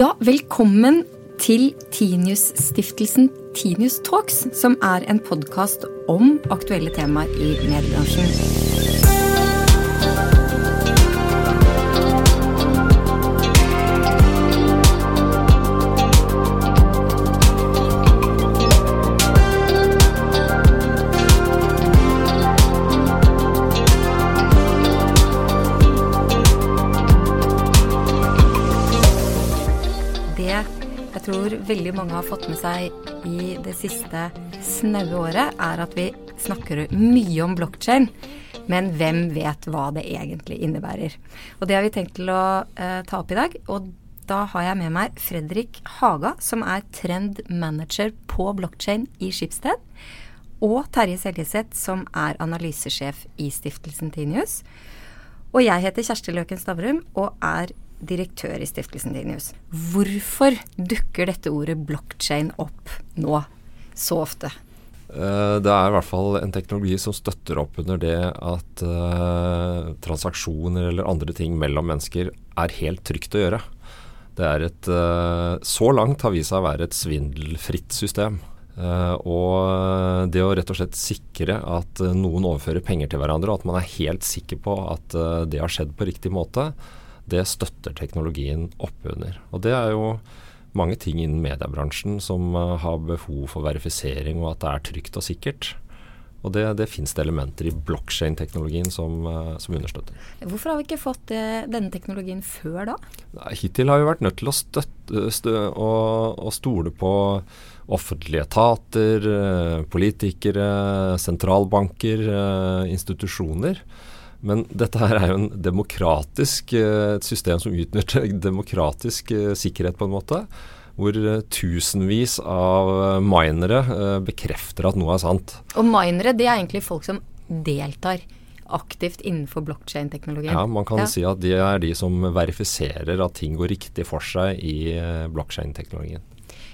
Ja, velkommen til Tinius-stiftelsen Tinius Talks, som er en podkast om aktuelle temaer i mediebransjen. Veldig mange har fått med seg i det siste snaue året, er at vi snakker mye om blokkjede, men hvem vet hva det egentlig innebærer? Og det har vi tenkt til å eh, ta opp i dag. Og da har jeg med meg Fredrik Haga, som er trend manager på blokkjede i Skipsted. Og Terje Seljeseth, som er analysesjef i stiftelsen Tinius. Og jeg heter Kjersti Løken Stavrum og er direktør i stiftelsen Tinius. Hvorfor dukker dette ordet blockchain opp nå så ofte? Eh, Det er i hvert fall en teknologi som støtter opp under det at eh, transaksjoner eller andre ting mellom mennesker er helt trygt å gjøre. Det er et eh, Så langt har vist seg å være et svindelfritt system. Eh, og det å rett og slett sikre at noen overfører penger til hverandre, og at man er helt sikker på at det har skjedd på riktig måte, det støtter teknologien oppunder. Og det er jo mange ting innen mediebransjen som eh, har behov for verifisering, og at det er trygt og sikkert. Og det, det finnes det elementer i blokkjedeteknologien som, eh, som understøtter. Hvorfor har vi ikke fått det, denne teknologien før da? Nei, Hittil har vi vært nødt til å, støtte, stø, å, å stole på offentlige etater, eh, politikere, sentralbanker, eh, institusjoner. Men dette her er jo en demokratisk, eh, et system som utnytter demokratisk eh, sikkerhet på en måte. Hvor eh, tusenvis av minere bekrefter at noe er sant. Og minere, det er egentlig folk som deltar aktivt innenfor blockchain-teknologien. Ja, Man kan Ja. si at de er de som verifiserer at ting går riktig for seg i blokkjedeteknologien.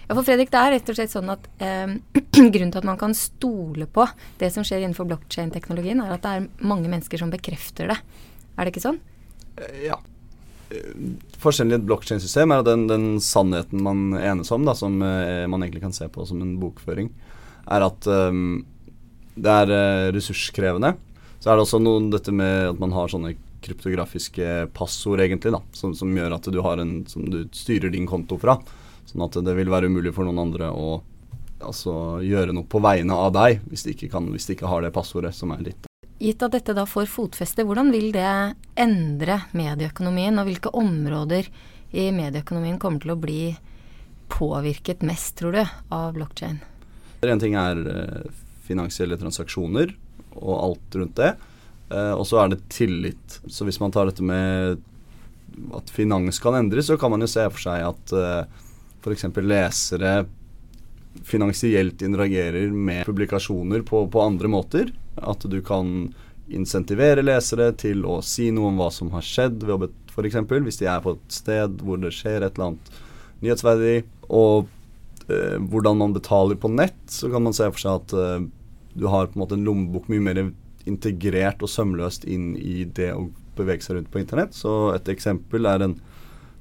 Ja, for Fredrik, det er rett og slett sånn at eh, grunnen til at man kan stole på det som skjer innenfor blockchain-teknologien, er at det er mange mennesker som bekrefter det. Er det ikke sånn? Ja. Eh, Forskjellen i et blokkjedesystem er at den, den sannheten man enes om, da, som eh, man egentlig kan se på som en bokføring, er at eh, det er eh, ressurskrevende. Så er det også noe dette med at man har sånne kryptografiske passord, egentlig, da, som, som gjør at du har en som du styrer din konto fra. Sånn at det vil være umulig for noen andre å altså, gjøre noe på vegne av deg, hvis de ikke, kan, hvis de ikke har det passordet som er ditt. Gitt at dette da får fotfeste, hvordan vil det endre medieøkonomien, og hvilke områder i medieøkonomien kommer til å bli påvirket mest, tror du, av blockchain? En ting er eh, finansielle transaksjoner og alt rundt det. Eh, og så er det tillit. Så hvis man tar dette med at finans kan endres, så kan man jo se for seg at uh, f.eks. lesere finansielt interagerer med publikasjoner på, på andre måter. At du kan insentivere lesere til å si noe om hva som har skjedd, ved eksempel, hvis de er på et sted hvor det skjer et eller annet nyhetsverdig, og eh, hvordan man betaler på nett, så kan man se for seg at eh, du har på en måte en lommebok mye mer integrert og sømløst inn i det å bevege seg rundt på internett. Så et eksempel er en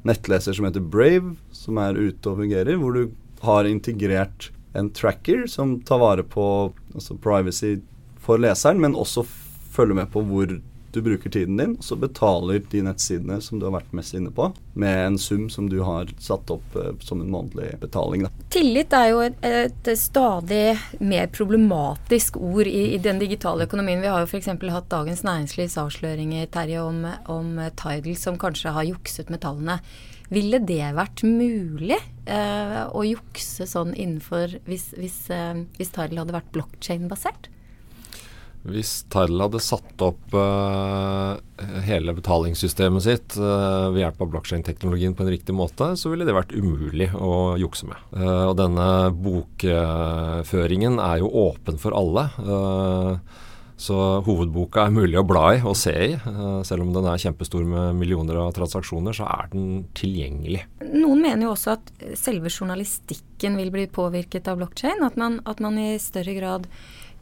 nettleser som heter Brave, som er ute og fungerer, hvor du har integrert en tracker som tar vare på altså privacy for leseren, men også følger med på hvor du bruker tiden din, så betaler de nettsidene som du har vært mest inne på, med en sum som du har satt opp eh, som en månedlig betaling. Da. Tillit er jo et, stadig mer problematisk ord i, i den digitale økonomien. Vi har jo f.eks. hatt Dagens Næringslivs avsløringer Terje, om, om Tidal som kanskje har jukset med tallene. Ville det vært mulig eh, å jukse sånn innenfor hvis, hvis, eh, hvis Tidal hadde vært blockchain-basert? Hvis Tidal hadde satt opp uh, hele betalingssystemet sitt uh, ved hjelp av blokkjedeteknologien på en riktig måte, så ville det vært umulig å jukse med. Uh, og denne bokføringen er jo åpen for alle. så hovedboka er mulig å bla i og se i. Selv om den er kjempestor med millioner av transaksjoner, så er den tilgjengelig. Noen mener jo også at selve journalistikken vil bli påvirket av blockchain. At at man i større grad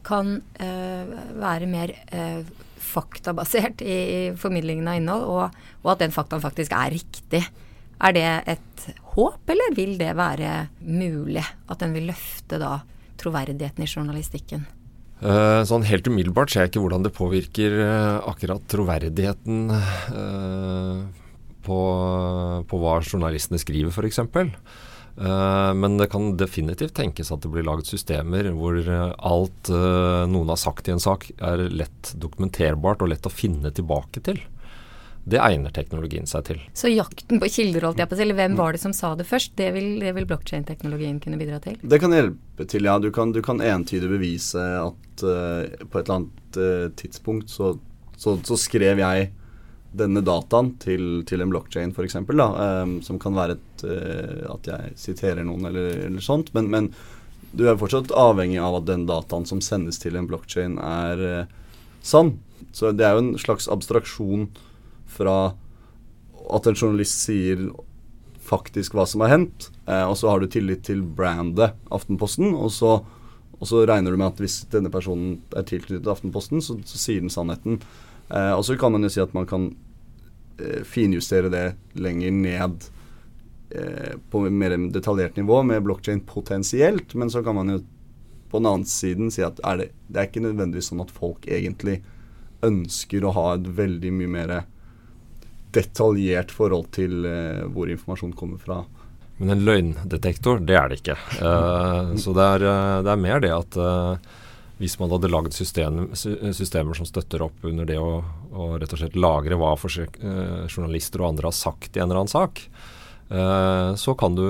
kan eh, være mer eh, faktabasert i, i formidlingen av innhold, og, og at den faktaen faktisk er riktig Er det et håp, eller vil det være mulig at den vil løfte da troverdigheten i journalistikken? Uh, sånn Helt umiddelbart ser jeg ikke hvordan det påvirker akkurat troverdigheten på, på, hva journalistene skriver, f.eks. Uh, men det kan definitivt tenkes at det blir laget systemer hvor alt noen har sagt i en sak er lett dokumenterbart og lett å finne tilbake til. Det egner teknologien seg til. Så jakten på kilder, holdt jeg på å si, eller hvem var det som sa det først, det vil, det vil blokkjedeteknologien kunne bidra til? Det kan hjelpe til, ja. Du kan, du kan entydig bevise at uh, på et eller annet uh, tidspunkt så, så, så, skrev jeg denne dataen til, til en blokkjede, f.eks., um, som kan være et, uh, at jeg siterer noen eller, eller sånt. Men, men, du er fortsatt avhengig av at den dataen som sendes til en blokkjede, er sann. Så det er jo en slags abstraksjon fra at en journalist sier faktisk hva som har hendt, uh, og så har du tillit til brandet Aftenposten, og så, og så, regner du med at hvis denne personen er tilknyttet Aftenposten, så, så sier den sannheten. Eh, og så kan man jo si at man kan eh, finjustere det lenger ned eh, på mer detaljert nivå med blokkjede potensielt, men så kan man jo på den annen siden si at er det, det er ikke nødvendigvis sånn at folk egentlig ønsker å ha et veldig mye mer detaljert forhold til uh, hvor informasjon kommer fra. Men en løgndetektor, det er det ikke. Uh, så det er, uh, det er, mer det at hvis man hadde laget system, systemer som støtter opp under det å, å rett og slett lagre hva for, journalister og andre har sagt i en eller annen sak, så kan du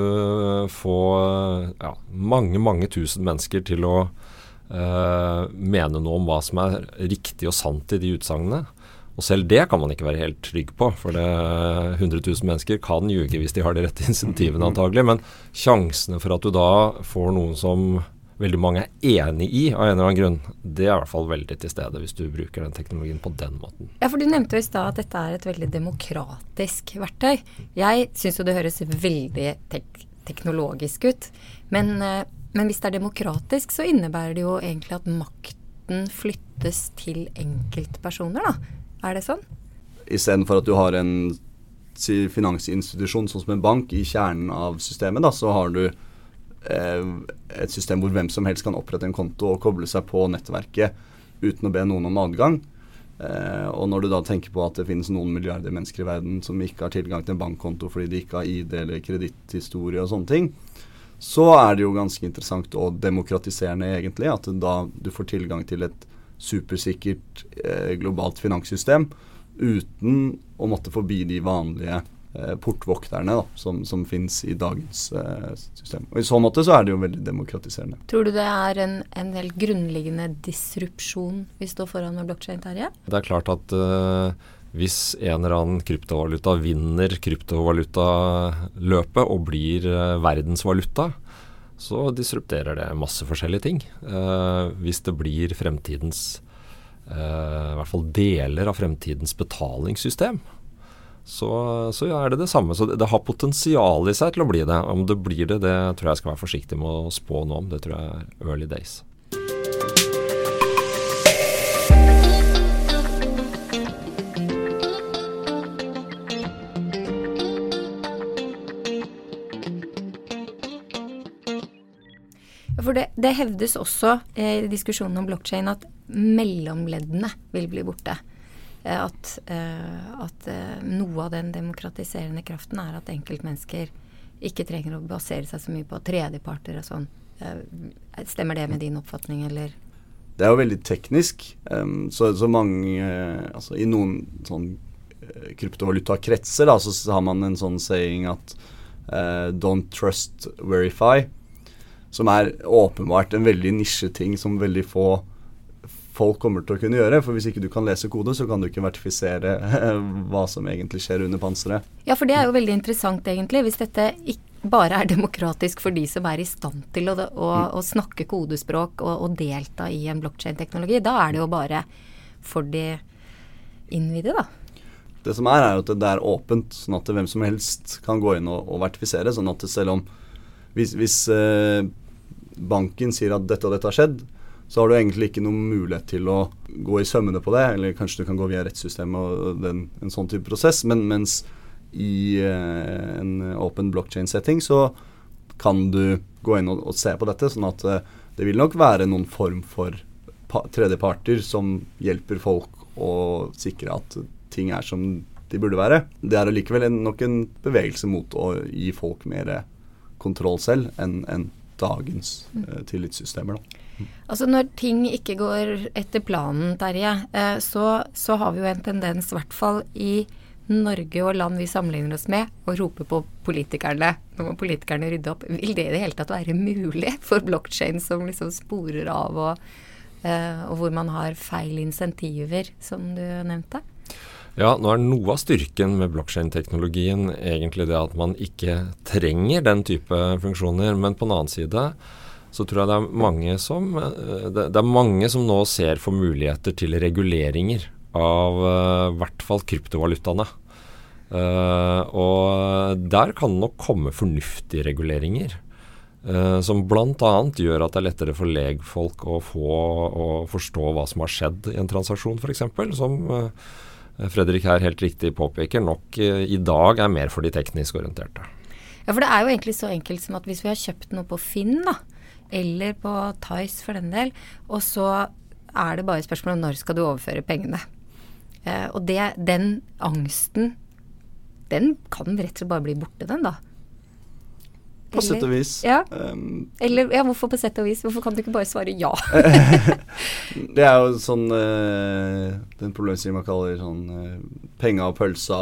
få ja, mange, mange tusen mennesker til å mene noe om hva som er riktig og sant i de utsagnene. Og selv det kan man ikke være helt trygg på, for det 100 000 mennesker kan ljuge hvis de har de rette insentivene antagelig, men sjansene for at du da får noen som veldig mange er enig i av en eller annen grunn, det er i hvert fall veldig til stede hvis du bruker den teknologien på den måten. Ja, for Du nevnte jo i stad at dette er et veldig demokratisk verktøy. Jeg syns jo det høres veldig tek teknologisk ut, men, eh, men hvis det er demokratisk, så innebærer det jo egentlig at makten flyttes til enkeltpersoner, da. Er det sånn? Istedenfor at du har en finansinstitusjon sånn som en bank i kjernen av systemet, da, så har du et system hvor hvem som helst kan opprette en konto og koble seg på nettverket uten å be noen om adgang. Eh, og når du da tenker på at det finnes noen milliarder mennesker i verden som ikke har tilgang til en bankkonto fordi de ikke har ID eller kreditthistorie og sånne ting, så er det jo ganske interessant og demokratiserende egentlig at da du får tilgang til et supersikkert eh, globalt finanssystem uten å måtte forbi de vanlige eh, portvokterne da, som, som finnes i dagens eh, system. Og I så måte så er det jo veldig demokratiserende. Tror du det er en, en helt grunnleggende disrupsjon vi står foran med blokkjede, Terje? Det er klart at uh, hvis en eller annen kryptovaluta vinner kryptovalutaløpet og blir uh, verdensvaluta, så disrupterer det masse forskjellige ting. Uh, hvis det blir fremtidens uh, I hvert fall deler av fremtidens betalingssystem, så, så er det det samme. Så det, det, har potensial i seg til å bli det. Om det blir det, det tror jeg skal være forsiktig med å spå nå om. Det tror jeg er early days. For det, det hevdes også eh, i diskusjonen om blokkjede at mellomleddene vil bli borte. Eh, at, eh, at eh, noe av den demokratiserende kraften er at enkeltmennesker ikke trenger å basere seg så mye på tredjeparter og sånn. Stemmer det med din oppfatning, eller? Det er jo veldig teknisk. Så, så, mange Altså i noen sånn kryptovalutakretser da, så har man en sånn saying at don't trust, verify. Som er åpenbart en veldig nisjeting som veldig få folk kommer til å kunne gjøre. For hvis ikke du kan lese kode, så kan du ikke vertifisere hva som egentlig skjer under panseret. Ja, for det er jo veldig interessant, egentlig. Hvis dette ikke bare er demokratisk for de som er i stand til å, å, å snakke kodespråk og, og, delta i en blokkjedeteknologi, da er det jo bare for de innvidde, da. Det som er, er at det er åpent, sånn at hvem som helst kan gå inn og, og vertifisere. Sånn at selv om Hvis, hvis eh, banken sier at dette og dette har skjedd, så har du egentlig ikke noen mulighet til å gå i sømmene på det. Eller kanskje du kan gå via rettssystemet og den, en sånn type prosess. Men mens i eh, en open blockchain-setting, så kan du gå inn og, og, se på dette. Sånn at eh, det vil nok være noen form for tredjeparter som hjelper folk å sikre at ting er som de burde være. Det er allikevel nok en bevegelse mot å gi folk mer kontroll selv enn en dagens eh, tillitssystemer. Da. Altså Når ting ikke går etter planen, Terje, eh, så, så, har vi jo en tendens, i hvert fall i Norge og land vi sammenligner oss med, å rope på politikerne. Nå må politikerne rydde opp. Vil det i det hele tatt være mulig for blokkjede som liksom sporer av, og, eh, og hvor man har feil insentiver, som du nevnte? Ja, nå er noe av styrken med blokkjedeteknologien egentlig det at man ikke trenger den type funksjoner. Men på den annen side så tror jeg det er mange som, eh, det, er mange som nå ser for muligheter til reguleringer av i uh, hvert fall kryptovalutaene. Uh, og der kan det nok komme fornuftige reguleringer. Uh, som bl.a. gjør at det er lettere for legfolk å få å forstå hva som har skjedd i en transaksjon, f.eks. Som uh, Fredrik her helt riktig påpeker, nok eh, i dag er mer for de teknisk orienterte. Ja, for det er jo egentlig så enkelt som at hvis vi har kjøpt noe på Finn, da, eller på Tice for den del, og så er det bare spørsmål om når skal du overføre pengene. Eh, og det, den angsten, den kan rett og slett bare bli borte, den da. På sett og vis. Ja. Um, Eller ja, hvorfor på sett og vis? Hvorfor kan du ikke bare svare ja? det er jo sånn uh, Den problemstillingen man kaller sånn uh, penga og pølsa,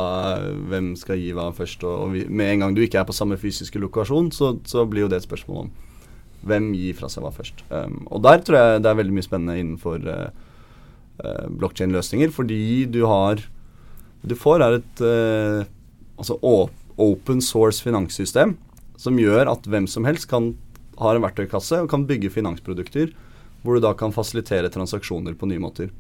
hvem skal gi hva først? Og, og vi, med en gang du ikke er på samme fysiske lokasjon, så, så, blir jo det et spørsmål om hvem gir fra seg hva først. Um, og der tror jeg det er veldig mye spennende innenfor uh, uh, blokkjedeløsninger, fordi du har Du får her et uh, altså open source finanssystem som gjør at hvem som helst kan ha en verktøykasse og kan bygge finansprodukter hvor du da kan fasilitere transaksjoner på nye måter.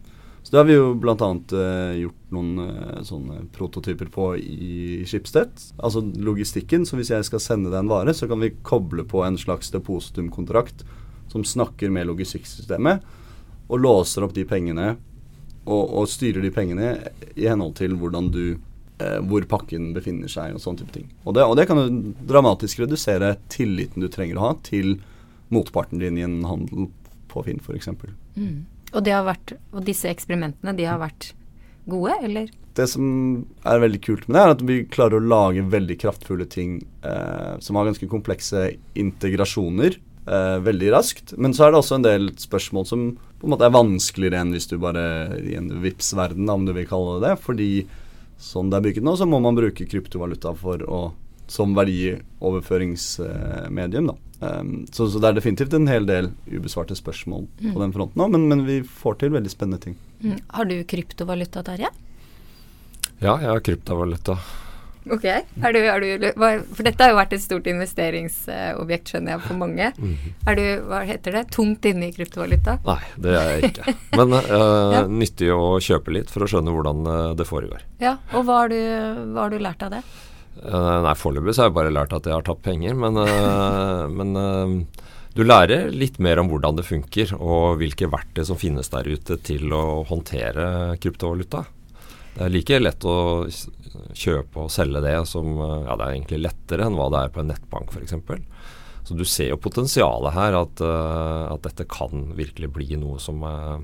Så Det har vi jo bl.a. Uh, gjort noen uh, sånne prototyper på i Schibsted. Altså logistikken. Så hvis jeg skal sende deg en vare, så kan vi koble på en slags depositumkontrakt som snakker med logistikksystemet, og låser opp de pengene og, og styrer de pengene i henhold til hvordan du eh, hvor pakken befinner seg, og sånne type ting. Og det, og det, kan jo dramatisk redusere tilliten du trenger å ha til motparten din i en handel på Finn, f.eks. Mm. Og, vært, og disse eksperimentene, de har vært gode, eller? Det som er veldig kult med det, er at vi klarer å lage veldig kraftfulle ting eh, som har ganske komplekse integrasjoner. Eh, veldig raskt. Men så er det også en del spørsmål som på en måte er vanskeligere enn hvis du bare i en VIPS-verden, om du vil kalle det det. Fordi sånn det er bygget nå, så må man bruke kryptovaluta for å, som verdioverføringsmedium. da. Um, så, så, det er definitivt en hel del ubesvarte spørsmål mm. på den fronten òg, men, men, vi får til veldig spennende ting. Mm. Har du kryptovaluta, Terje? Ja, jeg har kryptovaluta. Ok. Er du, er du, for dette har jo vært et stort investeringsobjekt, skjønner jeg, for mange. Mm Er du, hva heter det, tungt inne i kryptovaluta? Nei, det er jeg ikke. Men uh, ja. nyttig å kjøpe litt for å skjønne hvordan uh, det foregår. Ja, Og hva har du, hva har du lært av det? Uh, nei, foreløpig har jeg bare lært at jeg har tatt penger, men, men du lærer litt mer om hvordan det funker, og hvilke verktøy som finnes der ute til å håndtere kryptovaluta. Det er like lett å kjøpe og selge det som Ja, det er egentlig lettere enn hva det er på en nettbank f.eks. Så du ser jo potensialet her, at, uh, at, dette kan virkelig bli noe som uh,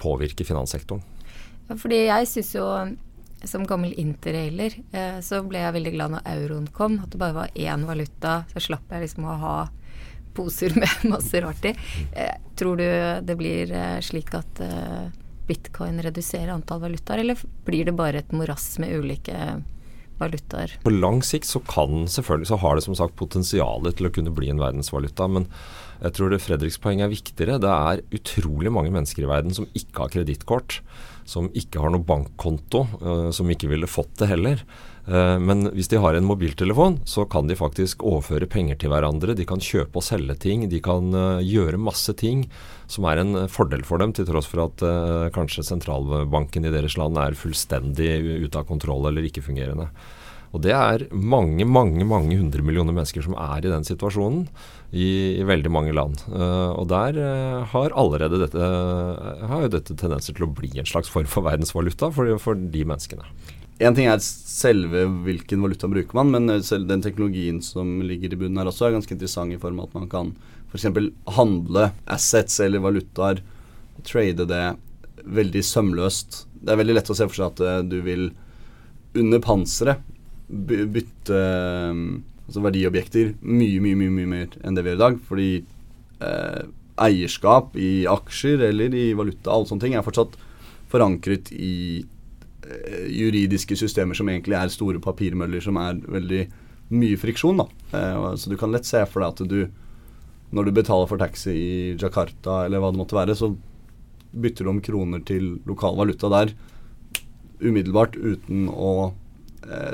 påvirker finanssektoren. Fordi jeg syns jo som gammel interrailer så ble jeg veldig glad når euroen kom. At det bare var én valuta. Så slapp jeg liksom å ha poser med masse rart i. tror du det blir slik at bitcoin redusere antall valutaer, eller blir det bare et morass med ulike valutaer? På lang sikt så kan selvfølgelig, så har det som sagt potensialet til å kunne bli en verdensvaluta. Men jeg tror det Fredriks poeng er viktigere. Det er utrolig mange mennesker i verden som ikke har kredittkort. Som ikke har noe bankkonto. Uh, som ikke ville fått det heller. Uh, men hvis de har en mobiltelefon, så kan de faktisk overføre penger til hverandre. De kan kjøpe og selge ting. De kan uh, gjøre masse ting som er en fordel for dem, til tross for at kanskje sentralbanken i deres land er fullstendig ute av kontroll eller ikke-fungerende. Og det er mange, mange mange hundre millioner mennesker som er i den situasjonen i, i veldig mange land. Uh, og der uh, har allerede dette, uh, har jo dette tendenser til å bli en slags form for verdensvaluta for, for de menneskene. Én ting er selve hvilken valuta bruker man, men selv den teknologien som ligger i bunnen her også, er ganske interessant i form av at man kan f.eks. handle assets eller valutaer, trade det veldig sømløst. Det er veldig lett å se for seg at du vil under panseret bytte um, altså verdiobjekter mye, mye, mye, mye mer enn det vi gjør i dag. Fordi eh, eierskap i aksjer eller i valuta, alle sånne ting, er fortsatt forankret i eh, juridiske systemer som egentlig er store papirmøller som er veldig mye friksjon. da. så du kan lett se for deg at du når du betaler for taxi i Jakarta eller hva det måtte være, så bytter du om kroner til lokal valuta der umiddelbart uten å eh,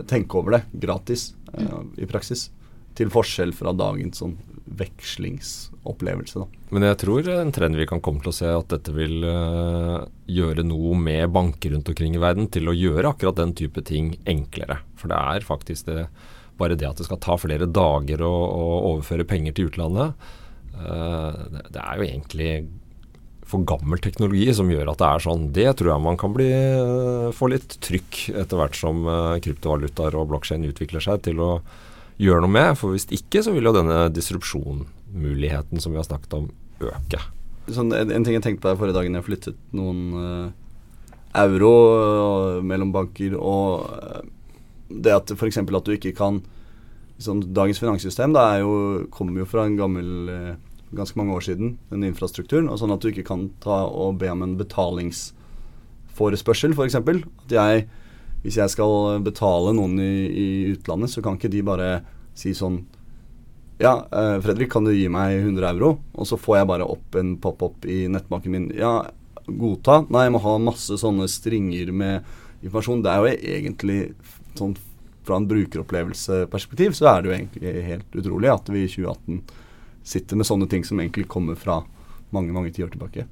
tenke over det gratis eh, i praksis. Til forskjell fra dagens sånn vekslingsopplevelse. Da. Men jeg tror en trend vi kan komme til å se, at dette vil uh, gjøre noe med banker rundt omkring i verden til å gjøre akkurat den type ting enklere. For det er faktisk det, bare det at det skal ta flere dager å, å overføre penger til utlandet. Det, det er jo egentlig for gammel teknologi som gjør at det er sånn. Det tror jeg man kan bli, eh, få litt trykk etter hvert som uh, kryptovalutaer og blokkjede utvikler seg til å gjøre noe med. For hvis ikke så vil jo denne disrupsjonmuligheten som vi har snakket om, øke. Sånn, en, en, ting jeg tenkte på forrige dagen jeg flyttet noen uh, euro uh, mellom banker, og det at f.eks. at du ikke kan sånn, Dagens finanssystem da, jo, kommer jo fra en gammel ganske mange år siden, den infrastrukturen. og Sånn at du ikke kan ta og be om en betalingsforespørsel, f.eks. At hvis jeg skal betale noen i, i, utlandet, så kan ikke de bare si sånn Ja, eh, Fredrik, kan du gi meg 100 euro? Og så får jeg bare opp en pop-up i nettbanken min. Ja, godta. Nei, jeg må ha masse sånne stringer med informasjon. Det er jo egentlig sånn fra en brukeropplevelseperspektiv så er det jo egentlig helt utrolig at vi i 2018 sitter med sånne ting som egentlig kommer fra mange, mange tiår tilbake.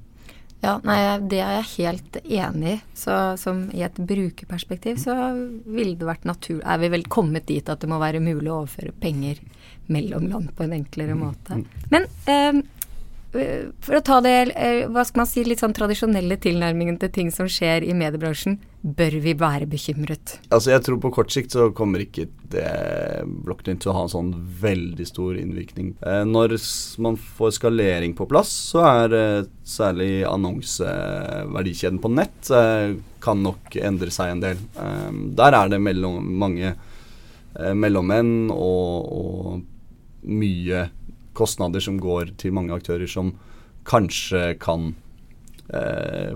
Ja, nei, det er jeg helt enig i. Så som i et brukerperspektiv så ville det vært natur... Er vi vel kommet dit at det må være mulig å overføre penger mellom land på en enklere mm, måte. Mm. Men eh, for å ta det, eh, hva skal man si, litt sånn tradisjonelle tilnærmingen til ting som skjer i mediebransjen, bør vi være bekymret? Altså Jeg tror på kort sikt så kommer ikke det blokknytt til å ha en sånn veldig stor innvirkning. Eh, når man får skalering på plass, så er eh, særlig annonseverdikjeden på nett eh, kan nok endre seg en del. Eh, der er det mellom, mange eh, mellommenn og, og mye kostnader som går til mange aktører som kanskje kan eh,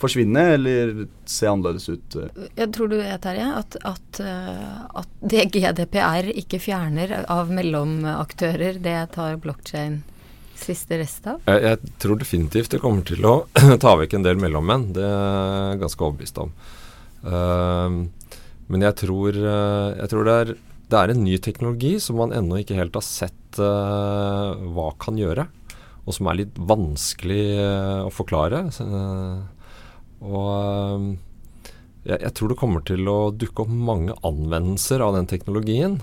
forsvinne eller se annerledes ut. Jeg tror du vet, Terje, at, at, eh, at, det GDPR ikke fjerner av mellomaktører, det tar blokkjede siste rest av? Jeg, jeg, tror definitivt det kommer til å ta vekk en del mellommenn. Det er jeg ganske overbevist om. Uh, men jeg tror, jeg tror det, er, det, er, en ny teknologi som man ennå ikke helt har sett uh, hva kan gjøre, og som er litt vanskelig uh, å forklare. Uh, og jeg, jeg, tror det kommer til å dukke opp mange anvendelser av den teknologien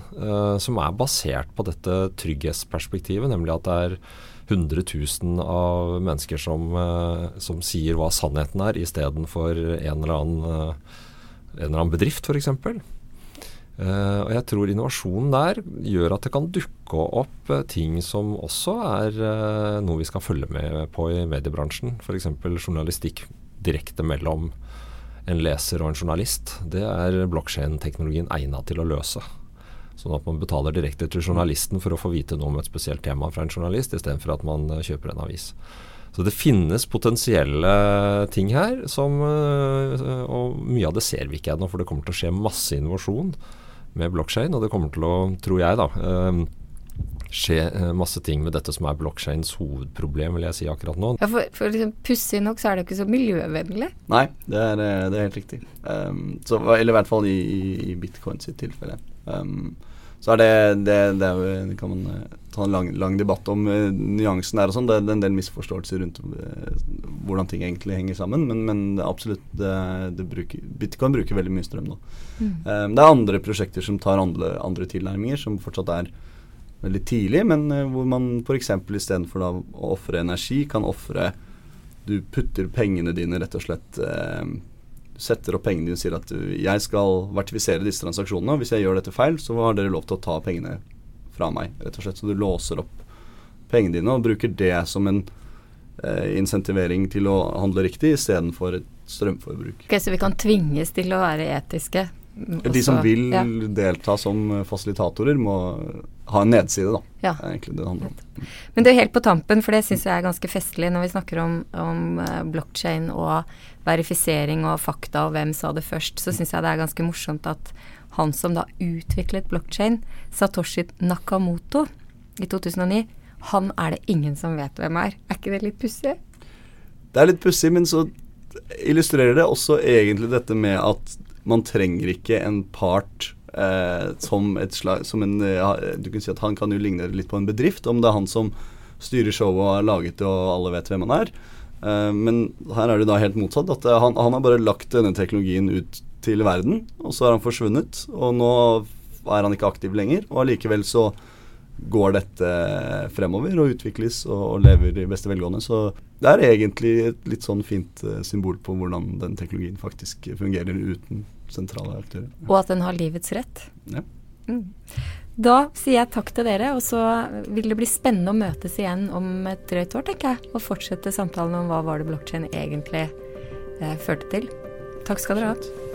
som er basert på dette trygghetsperspektivet, nemlig at det er 100 000 av mennesker som, som sier hva sannheten er, istedenfor en, eller en eller annen bedrift, f.eks. Uh, og jeg tror innovasjonen der gjør at det kan dukke opp uh, ting som også er uh, noe vi skal følge med på i mediebransjen. F.eks. journalistikk direkte mellom en leser og en journalist. Det er blokkjedeteknologien egna til å løse. Sånn at man betaler direkte til journalisten for å få vite noe om et spesielt tema fra en journalist, istedenfor at man kjøper en avis. Så det finnes potensielle ting her, som, og mye av det ser vi ikke ennå, for det kommer til å skje masse innovasjon med blokkjede. Og det kommer til å, tror jeg, da ehm, skje eh, masse ting med dette som er blokkjedeens hovedproblem, vil jeg si akkurat nå. Ja, For, for liksom, pussig nok så er det ikke så miljøvennlig? Nei, det er, eh, det er helt riktig. Um, så, eller i hvert fall i, i, i bitcoin sitt tilfelle. Um, så er det, det, det, er, det kan man eh, ta en lang, lang debatt om uh, nyansen der og sånn. Det, er en del misforståelser rundt uh, hvordan ting egentlig henger sammen. Men, men absolutt, bruker, bitcoin bruker veldig mye strøm nå. Mm. Um, det er andre prosjekter som tar andre, andre tilnærminger, som fortsatt er veldig tidlig, men uh, hvor man f.eks. istedenfor å ofre energi, kan ofre Du putter pengene dine rett og slett setter opp pengene dine og sier at jeg skal vertifisere disse transaksjonene. og Hvis jeg gjør dette feil, så har dere lov til å ta pengene fra meg. rett og slett. Så du låser opp pengene dine og bruker det som en eh, insentivering til å handle riktig istedenfor et strømforbruk. Ok, Så vi kan tvinges til å være etiske? De som vil ja. delta som fasilitatorer, må ha en nedside, da. Ja. Det er egentlig det det handler om. Men det er helt på tampen, for det syns jeg er ganske festlig når vi snakker om, om uh, blokkjede og verifisering og fakta og hvem sa det først, så syns jeg det er ganske morsomt at han som da utviklet blokkjede, Satoshi Nakamoto, i 2009, han er det ingen som vet hvem er. Er ikke det litt pussig? Det er litt pussig, men så illustrerer det også egentlig dette med at man trenger ikke en part eh, som slag som en, ja, Du kan si at han kan jo ligne litt på en bedrift, om det er han som styrer showet og har laget det og alle vet hvem han er. Eh, men her er det da helt motsatt. At eh, han, han, har bare lagt denne teknologien ut til verden, og så har han forsvunnet. Og nå er han ikke aktiv lenger, og allikevel så går dette fremover og utvikles og, og lever i beste velgående. Så det er egentlig et litt sånn fint uh, symbol på hvordan den teknologien faktisk fungerer uten sentrale aktører. Og at den har livets rett. Ja. Mm. Da sier jeg takk til dere, og så vil det bli spennende å møtes igjen om et drøyt år, tenker jeg. Og fortsette samtalen om hva var det blokkjede egentlig eh, førte til. Takk skal dere ha.